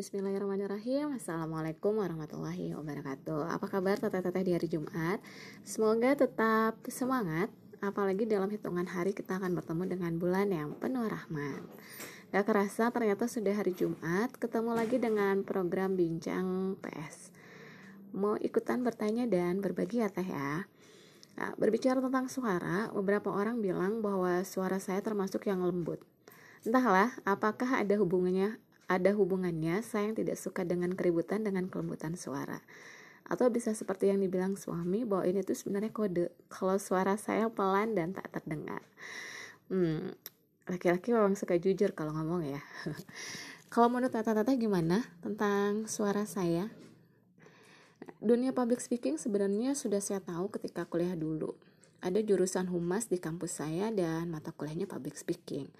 Bismillahirrahmanirrahim. Assalamualaikum warahmatullahi wabarakatuh. Apa kabar teteh-teteh di hari Jumat? Semoga tetap semangat Apalagi dalam hitungan hari kita akan bertemu dengan bulan yang penuh rahmat. Gak kerasa ternyata sudah hari Jumat Ketemu lagi dengan program Bincang PS Mau ikutan bertanya dan berbagi ya teh ya? Nah, berbicara tentang suara, beberapa orang bilang bahwa suara saya termasuk yang lembut. Entahlah, apakah ada hubungannya ada hubungannya saya yang tidak suka dengan keributan dengan kelembutan suara. Atau bisa seperti yang dibilang suami bahwa ini tuh sebenarnya kode kalau suara saya pelan dan tak terdengar. Hmm, laki-laki memang suka jujur kalau ngomong ya. kalau menurut tata-tata gimana tentang suara saya? Dunia public speaking sebenarnya sudah saya tahu ketika kuliah dulu. Ada jurusan humas di kampus saya dan mata kuliahnya public speaking.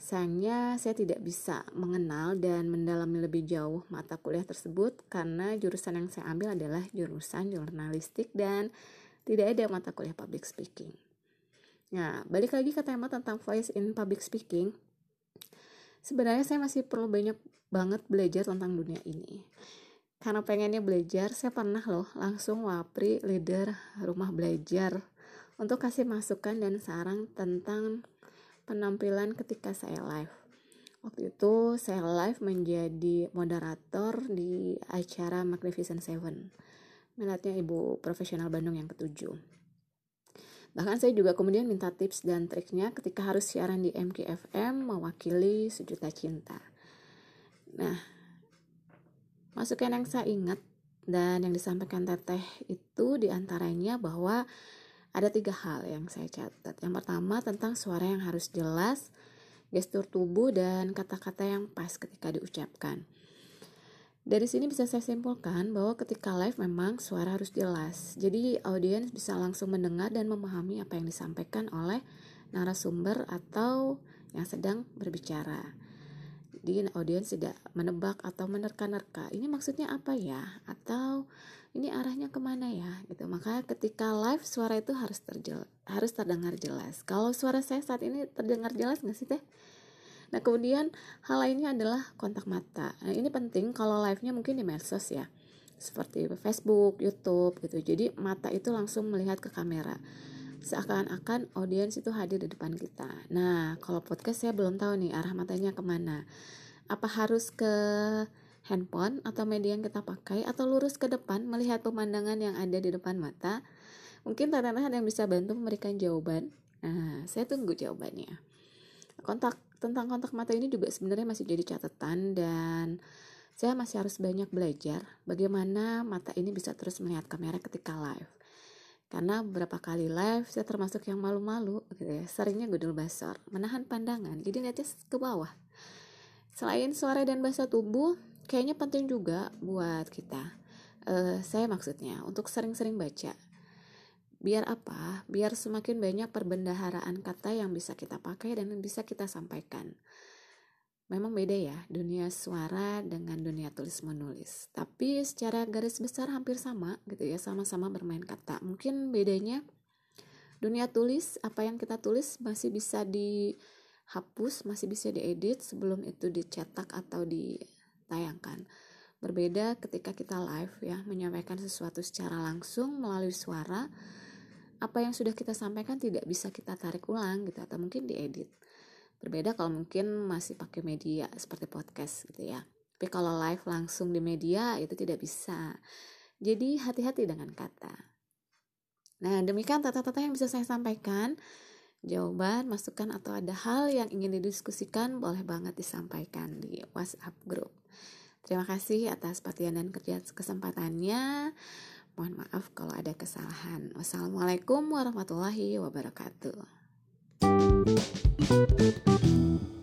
Sayangnya saya tidak bisa mengenal dan mendalami lebih jauh mata kuliah tersebut karena jurusan yang saya ambil adalah jurusan jurnalistik dan tidak ada mata kuliah public speaking. Nah, balik lagi ke tema tentang voice in public speaking. Sebenarnya saya masih perlu banyak banget belajar tentang dunia ini karena pengennya belajar saya pernah loh langsung wapri leader rumah belajar untuk kasih masukan dan saran tentang penampilan ketika saya live. Waktu itu saya live menjadi moderator di acara Magnificent Seven. Minatnya ibu profesional Bandung yang ketujuh. Bahkan saya juga kemudian minta tips dan triknya ketika harus siaran di MKFM mewakili sejuta cinta. Nah Masukan yang saya ingat dan yang disampaikan Teteh itu di antaranya bahwa ada tiga hal yang saya catat. Yang pertama tentang suara yang harus jelas, gestur tubuh, dan kata-kata yang pas ketika diucapkan. Dari sini bisa saya simpulkan bahwa ketika live memang suara harus jelas. Jadi audiens bisa langsung mendengar dan memahami apa yang disampaikan oleh narasumber atau yang sedang berbicara di audiens tidak menebak atau menerka-nerka. Ini maksudnya apa ya? Atau ini arahnya ke mana ya? Gitu. Maka ketika live suara itu harus terjel harus terdengar jelas. Kalau suara saya saat ini terdengar jelas nggak sih teh? Nah kemudian hal lainnya adalah kontak mata. Nah ini penting kalau live-nya mungkin di medsos ya. Seperti Facebook, YouTube gitu. Jadi mata itu langsung melihat ke kamera seakan-akan audiens itu hadir di depan kita. Nah, kalau podcast saya belum tahu nih arah matanya ke mana. Apa harus ke handphone atau media yang kita pakai atau lurus ke depan melihat pemandangan yang ada di depan mata? Mungkin tanda-tanda yang bisa bantu memberikan jawaban. Nah, saya tunggu jawabannya. Kontak tentang kontak mata ini juga sebenarnya masih jadi catatan dan saya masih harus banyak belajar bagaimana mata ini bisa terus melihat kamera ketika live karena beberapa kali live saya termasuk yang malu-malu gitu ya. Seringnya gudul basar menahan pandangan jadi ngeliatnya ke bawah. Selain suara dan bahasa tubuh kayaknya penting juga buat kita. Uh, saya maksudnya untuk sering-sering baca. Biar apa? Biar semakin banyak perbendaharaan kata yang bisa kita pakai dan bisa kita sampaikan memang beda ya dunia suara dengan dunia tulis menulis tapi secara garis besar hampir sama gitu ya sama-sama bermain kata. Mungkin bedanya dunia tulis apa yang kita tulis masih bisa dihapus masih bisa diedit sebelum itu dicetak atau ditayangkan. Berbeda ketika kita live ya menyampaikan sesuatu secara langsung melalui suara apa yang sudah kita sampaikan tidak bisa kita tarik ulang gitu atau mungkin diedit Berbeda kalau mungkin masih pakai media seperti podcast gitu ya. Tapi kalau live langsung di media itu tidak bisa. Jadi hati-hati dengan kata. Nah, demikian tata-tata yang bisa saya sampaikan. Jawaban, masukan atau ada hal yang ingin didiskusikan boleh banget disampaikan di WhatsApp group. Terima kasih atas perhatian dan kerja kesempatannya. Mohon maaf kalau ada kesalahan. Wassalamualaikum warahmatullahi wabarakatuh. Thank you.